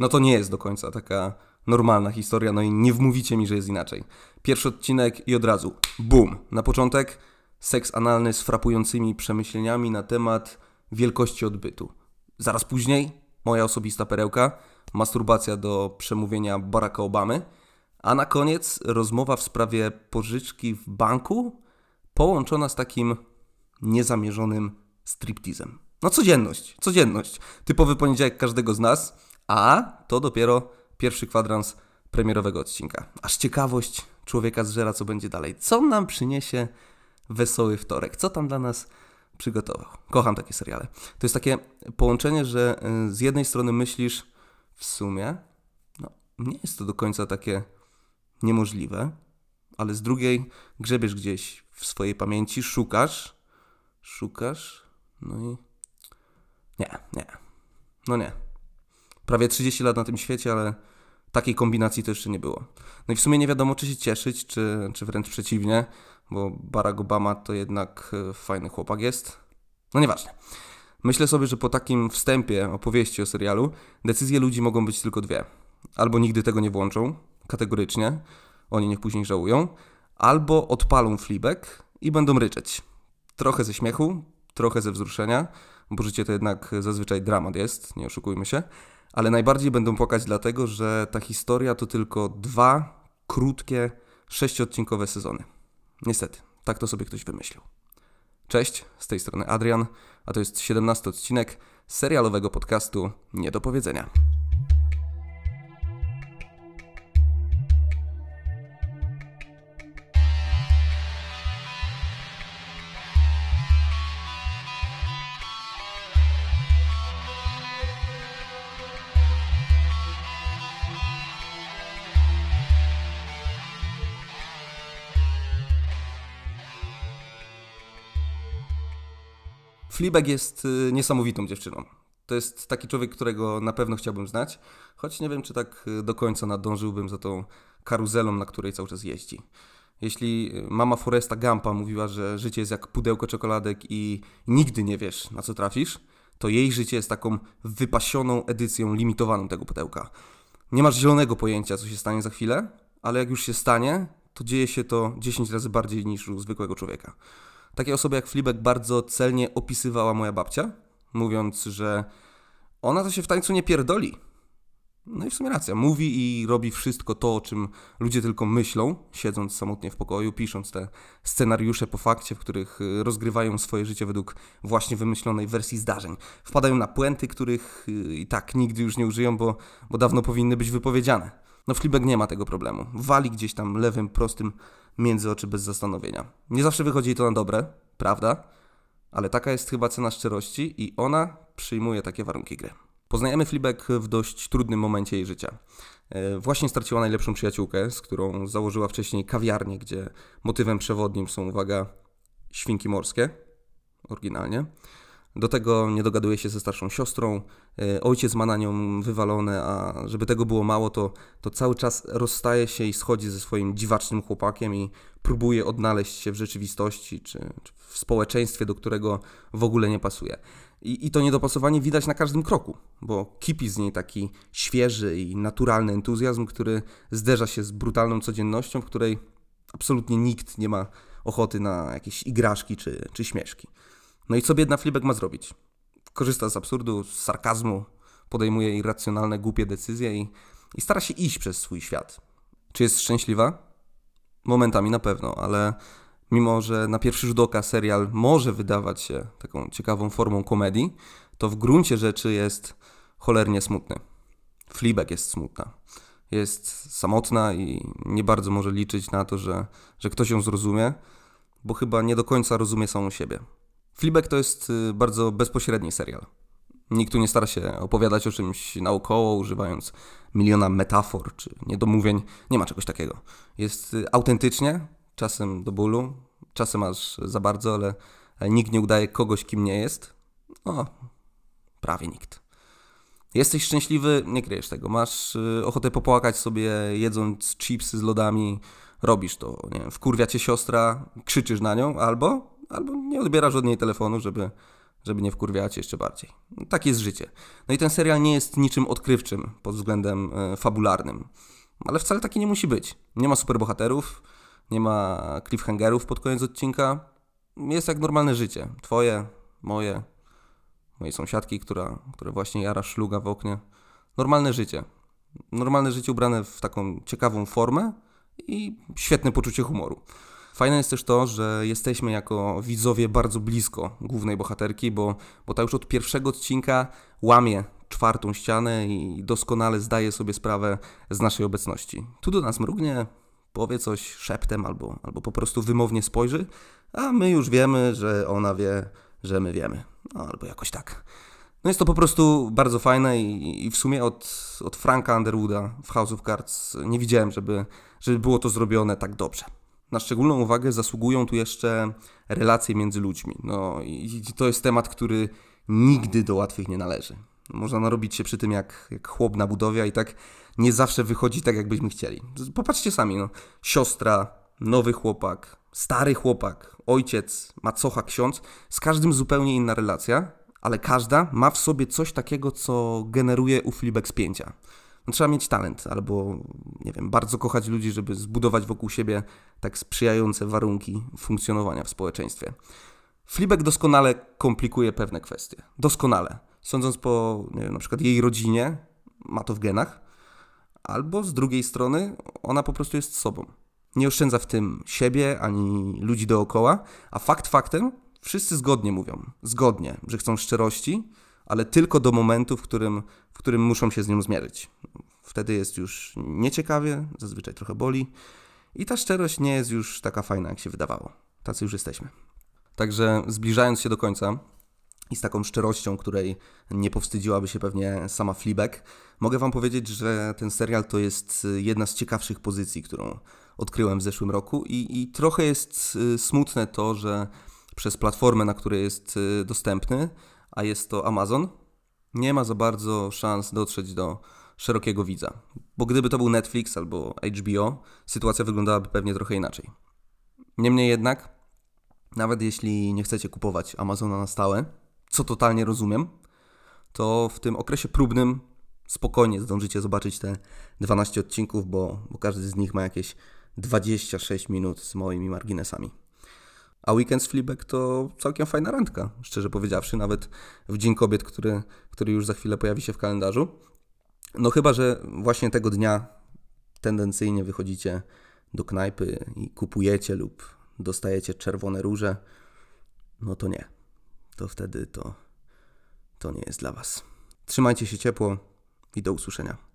No to nie jest do końca taka normalna historia, no i nie wmówicie mi, że jest inaczej. Pierwszy odcinek i od razu, boom. Na początek seks analny z frapującymi przemyśleniami na temat wielkości odbytu. Zaraz później moja osobista perełka, masturbacja do przemówienia Baracka Obamy, a na koniec rozmowa w sprawie pożyczki w banku połączona z takim niezamierzonym striptizem. No codzienność, codzienność. Typowy poniedziałek każdego z nas, a to dopiero pierwszy kwadrans premierowego odcinka. Aż ciekawość człowieka zżera, co będzie dalej. Co nam przyniesie wesoły wtorek? Co tam dla nas przygotował? Kocham takie seriale. To jest takie połączenie, że y, z jednej strony myślisz w sumie, no nie jest to do końca takie niemożliwe, ale z drugiej grzebiesz gdzieś w swojej pamięci, szukasz, szukasz, no i nie, nie, no nie. Prawie 30 lat na tym świecie, ale takiej kombinacji to jeszcze nie było. No i w sumie nie wiadomo, czy się cieszyć, czy, czy wręcz przeciwnie, bo Barack Obama to jednak e, fajny chłopak jest. No nieważne. Myślę sobie, że po takim wstępie opowieści o serialu decyzje ludzi mogą być tylko dwie. Albo nigdy tego nie włączą, kategorycznie, oni niech później żałują, albo odpalą flibek i będą ryczeć. Trochę ze śmiechu, trochę ze wzruszenia, bo życie to jednak zazwyczaj dramat jest, nie oszukujmy się, ale najbardziej będą płakać dlatego, że ta historia to tylko dwa krótkie, sześciodcinkowe sezony. Niestety, tak to sobie ktoś wymyślił. Cześć, z tej strony Adrian, a to jest 17 odcinek serialowego podcastu Nie do powiedzenia. Fleabag jest y, niesamowitą dziewczyną. To jest taki człowiek, którego na pewno chciałbym znać, choć nie wiem, czy tak y, do końca nadążyłbym za tą karuzelą, na której cały czas jeździ. Jeśli y, mama Foresta Gampa mówiła, że życie jest jak pudełko czekoladek i nigdy nie wiesz, na co trafisz, to jej życie jest taką wypasioną edycją limitowaną tego pudełka. Nie masz zielonego pojęcia, co się stanie za chwilę, ale jak już się stanie, to dzieje się to 10 razy bardziej niż u zwykłego człowieka. Takie osoby jak Flibek bardzo celnie opisywała moja babcia, mówiąc, że ona to się w tańcu nie pierdoli. No i w sumie racja. Mówi i robi wszystko to, o czym ludzie tylko myślą, siedząc samotnie w pokoju, pisząc te scenariusze po fakcie, w których y, rozgrywają swoje życie według właśnie wymyślonej wersji zdarzeń. Wpadają na puenty, których y, i tak nigdy już nie użyją, bo, bo dawno powinny być wypowiedziane. No Flibek nie ma tego problemu. Wali gdzieś tam lewym, prostym między oczy bez zastanowienia. Nie zawsze wychodzi to na dobre, prawda? Ale taka jest chyba cena szczerości i ona przyjmuje takie warunki gry. Poznajemy Flibek w dość trudnym momencie jej życia. E, właśnie straciła najlepszą przyjaciółkę, z którą założyła wcześniej kawiarnię, gdzie motywem przewodnim są, uwaga, świnki morskie, oryginalnie. Do tego nie dogaduje się ze starszą siostrą, e, ojciec ma na nią wywalone, a żeby tego było mało, to, to cały czas rozstaje się i schodzi ze swoim dziwacznym chłopakiem i próbuje odnaleźć się w rzeczywistości czy, czy w społeczeństwie, do którego w ogóle nie pasuje. I, I to niedopasowanie widać na każdym kroku, bo kipi z niej taki świeży i naturalny entuzjazm, który zderza się z brutalną codziennością, w której absolutnie nikt nie ma ochoty na jakieś igraszki czy, czy śmieszki. No i co biedna Flibek ma zrobić? Korzysta z absurdu, z sarkazmu, podejmuje irracjonalne, głupie decyzje i, i stara się iść przez swój świat. Czy jest szczęśliwa? Momentami na pewno, ale mimo, że na pierwszy rzut oka serial może wydawać się taką ciekawą formą komedii, to w gruncie rzeczy jest cholernie smutny. Fleabag jest smutna. Jest samotna i nie bardzo może liczyć na to, że, że ktoś ją zrozumie, bo chyba nie do końca rozumie samą siebie. Fleabag to jest y, bardzo bezpośredni serial. Nikt tu nie stara się opowiadać o czymś naokoło, używając miliona metafor czy niedomówień. Nie ma czegoś takiego. Jest y, autentycznie, czasem do bólu, czasem aż za bardzo, ale, ale nikt nie udaje kogoś, kim nie jest. O, prawie nikt. Jesteś szczęśliwy, nie kryjesz tego. Masz y, ochotę popłakać sobie, jedząc chipsy z lodami, robisz to. Nie wiem, wkurwia cię siostra, krzyczysz na nią, albo albo nie odbierasz od niej telefonu, żeby żeby nie wkurwiać jeszcze bardziej. Tak jest życie. No i ten serial nie jest niczym odkrywczym pod względem e, fabularnym. Ale wcale taki nie musi być. Nie ma superbohaterów, nie ma cliffhangerów pod koniec odcinka. Jest jak normalne życie. Twoje, moje, mojej sąsiadki, która, która właśnie jara szluga w oknie. Normalne życie. Normalne życie ubrane w taką ciekawą formę i świetne poczucie humoru. Fajne jest też to, że jesteśmy jako widzowie bardzo blisko głównej bohaterki, bo, bo ta już od pierwszego odcinka łamie czwartą ścianę i doskonale zdaje sobie sprawę z naszej obecności. Tu do nas mrugnie, powie coś szeptem albo, albo po prostu wymownie spojrzy, a my już wiemy, że ona wie, że my wiemy. No, albo jakoś tak. No jest to po prostu bardzo fajne i, i w sumie od, od Franka Underwooda w House of Cards nie widziałem, żeby, żeby było to zrobione tak dobrze. Na szczególną uwagę zasługują tu jeszcze relacje między ludźmi. No i to jest temat, który nigdy do łatwych nie należy. Można narobić się przy tym jak, jak chłop na budowie i tak nie zawsze wychodzi tak, jakbyśmy chcieli. Popatrzcie sami, no. Siostra, nowy chłopak, stary chłopak, ojciec, macocha, ksiądz. Z każdym zupełnie inna relacja, ale każda ma w sobie coś takiego, co generuje u Flibek spięcia. No, trzeba mieć talent albo, nie wiem, bardzo kochać ludzi, żeby zbudować wokół siebie tak sprzyjające warunki funkcjonowania w społeczeństwie. Flibek doskonale komplikuje pewne kwestie. Doskonale. Sądząc po, nie wiem, na przykład jej rodzinie, ma to w genach, albo z drugiej strony ona po prostu jest sobą. Nie oszczędza w tym siebie ani ludzi dookoła, a fakt faktem wszyscy zgodnie mówią, zgodnie, że chcą szczerości, ale tylko do momentu, w którym, w którym muszą się z nią zmierzyć. Wtedy jest już nieciekawie, zazwyczaj trochę boli i ta szczerość nie jest już taka fajna, jak się wydawało. Tacy już jesteśmy. Także zbliżając się do końca i z taką szczerością, której nie powstydziłaby się pewnie sama Fleabag, mogę Wam powiedzieć, że ten serial to jest jedna z ciekawszych pozycji, którą odkryłem w zeszłym roku i, i trochę jest y, smutne to, że przez platformę, na której jest y, dostępny, a jest to Amazon, nie ma za bardzo szans dotrzeć do szerokiego widza. Bo gdyby to był Netflix albo HBO, sytuacja wyglądałaby pewnie trochę inaczej. Niemniej jednak, nawet jeśli nie chcecie kupować Amazona na stałe, co totalnie rozumiem, to w tym okresie próbnym spokojnie zdążycie zobaczyć te 12 odcinków, bo, bo każdy z nich ma jakieś 26 minut z moimi marginesami. A Weekend z Fleabag to całkiem fajna randka, szczerze powiedziawszy, nawet w Dzień Kobiet, który, który już za chwilę pojawi się w kalendarzu. No chyba, że właśnie tego dnia tendencyjnie wychodzicie do knajpy i kupujecie lub dostajecie czerwone róże, no to nie. To wtedy to, to nie jest dla Was. Trzymajcie się ciepło i do usłyszenia.